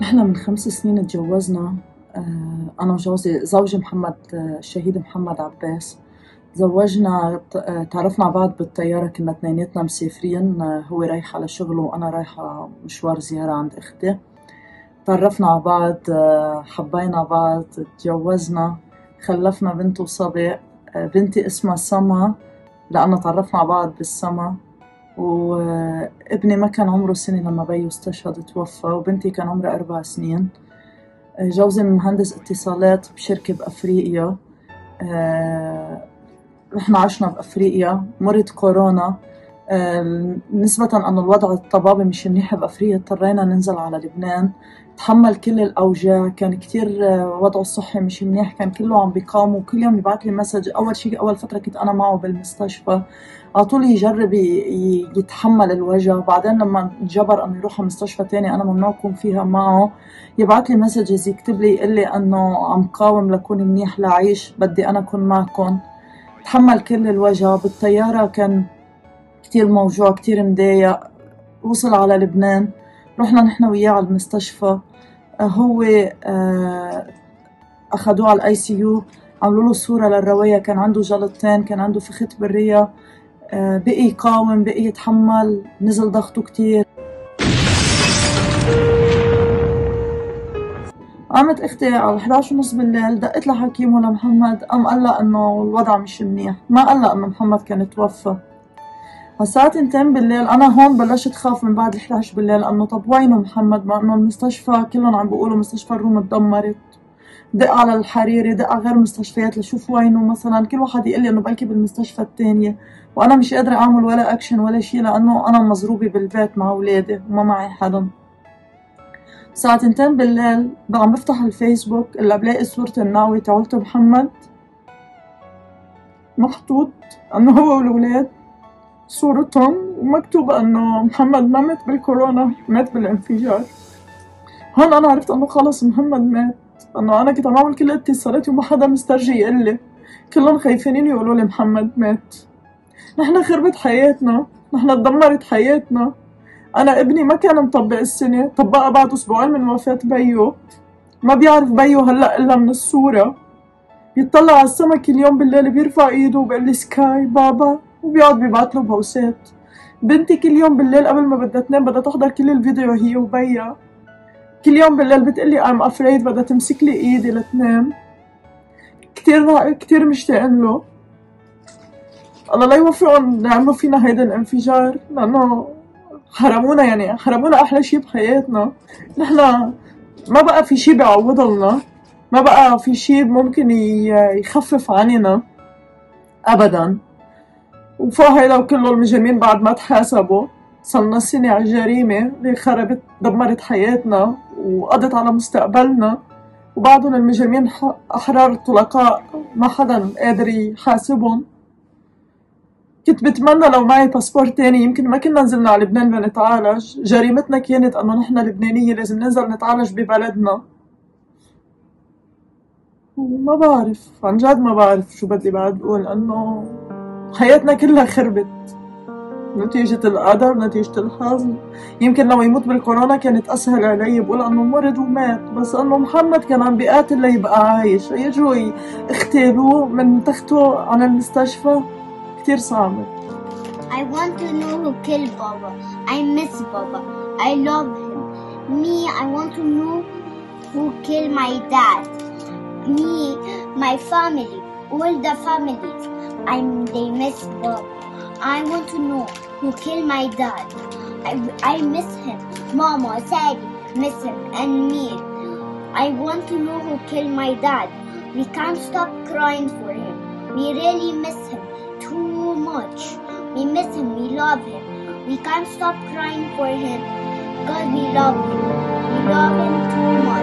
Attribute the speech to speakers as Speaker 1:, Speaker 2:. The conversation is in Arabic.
Speaker 1: نحن من خمس سنين تجوزنا آه، أنا وجوزي زوجي محمد آه، الشهيد محمد عباس. تزوجنا آه، تعرفنا على بعض بالطيارة كنا اثنيناتنا مسافرين هو رايح على شغله وأنا رايحة مشوار زيارة عند أختي. تعرفنا على بعض حبينا بعض تجوزنا خلفنا بنت وصبي بنتي اسمها سما لأنه تعرفنا على بعض بالسما. وابني ما كان عمره سنة لما بيو استشهد توفى وبنتي كان عمرها أربع سنين. جوزي مهندس اتصالات بشركة بأفريقيا. نحن عشنا بأفريقيا. مرت كورونا. نسبة أن الوضع الطبابي مش منيح بأفريقيا اضطرينا ننزل على لبنان. تحمل كل الأوجاع كان كتير وضعه الصحي مش منيح كان كله عم بيقام وكل يوم يبعث لي مسج أول شيء أول فترة كنت أنا معه بالمستشفى. على طول يجرب يتحمل الوجع. بعدين لما جبر انه يروح على مستشفى تاني أنا ممنوع أكون فيها معه. يبعث لي messages يكتب لي يقول لي أنه عم قاوم لكون منيح لعيش بدي أنا أكون معكم. تحمل كل الوجع. بالطيارة كان كتير موجوع كتير مضايق. وصل على لبنان. رحنا نحن وياه على المستشفى. هو آه، اخذوه على ال ICU عملوا له صورة للرواية. كان عنده جلطتين كان عنده فخت برية. آه، بقي يقاوم بقي يتحمل. نزل ضغطه كتير. قامت أختي على 11 ونص بالليل دقت لحكيمه لمحمد. قام قال لها إنه الوضع مش منيح. ما قال لها إنه محمد كان توفى. الساعة تنتين بالليل أنا هون بلشت خاف من بعد 11 بالليل لأنه طب وينه محمد؟ ما إنه المستشفى كلهم عم بيقولوا مستشفى الروم تدمرت دق على الحريري دق على غير مستشفيات لشوف وينه مثلا. كل واحد يقول لي إنه بلكي بالمستشفى الثانية وأنا مش قادرة أعمل ولا اكشن ولا شيء لأنه أنا مزروبة بالبيت مع أولادي وما معي حدا. الساعة تنتين بالليل بقى عم بفتح الفيسبوك الا بلاقي صورة الناوي تاعولت محمد. محطوط إنه هو والولاد صورتهم ومكتوب إنه محمد ما مات بالكورونا مات بالانفجار. هون أنا عرفت إنه خلص محمد مات. إنه أنا كنت عم اعمل كل اتصالاتي وما حدا مسترجي يقول لي كلهم خايفين يقولوا لي محمد مات. نحن خربت حياتنا نحن تدمرت حياتنا. أنا ابني ما كان مطبق السنة طبقها بعد أسبوعين من وفاة بيو. ما بيعرف بيو هلأ إلا من الصورة. بيطلع على السما كل يوم بالليل بيرفع إيده وبيقول لي سكاي بابا. وبيقعد بيبعت له بوسات. بنتي كل يوم بالليل قبل ما بدها تنام بدها تحضر كل الفيديو هي وبيا. كل يوم بالليل بتقلي I'm afraid بدها تمسك لي إيدي لتنام. كتير كتير مشتاقين له. الله لا يوفقهم يعملوا فينا هيدا الانفجار لأنه حرمونا يعني حرمونا أحلى شي بحياتنا. نحن ما بقى في شي بيعوض لنا ما بقى في شي ممكن يخفف عننا ابدا. وفوق هيدا كله المجرمين بعد ما تحاسبوا. سنة على الجريمة اللي خربت دمرت حياتنا وقضت على مستقبلنا. وبعضهم المجرمين أحرار الطلقاء ما حدا قادر يحاسبهم. كنت بتمنى لو معي باسبور تاني. يمكن ما كنا نزلنا على لبنان لنتعالج. جريمتنا كانت إنه نحن لبنانية لازم ننزل نتعالج ببلدنا. وما بعرف عن جد ما بعرف شو بدي بعد أقول انه حياتنا كلها خربت نتيجة القدر نتيجة الحظ يمكن لو يموت بالكورونا كانت أسهل علي بقول أنه مرض ومات بس أنه محمد كان عم بيقاتل ليبقى عايش يجوا يختالوه من تخته عن المستشفى كتير صعبة
Speaker 2: I want to know who killed Baba. I miss Baba. I love him. Me, I want to know who killed my dad. Me, my family, all the families. I'm, they miss Baba. I want to know who killed my dad. I, I miss him. Mama, Sadie, miss him, and me. I want to know who killed my dad. We can't stop crying for him. We really miss him too much. We miss him. We love him. We can't stop crying for him because we love him. We love him too much.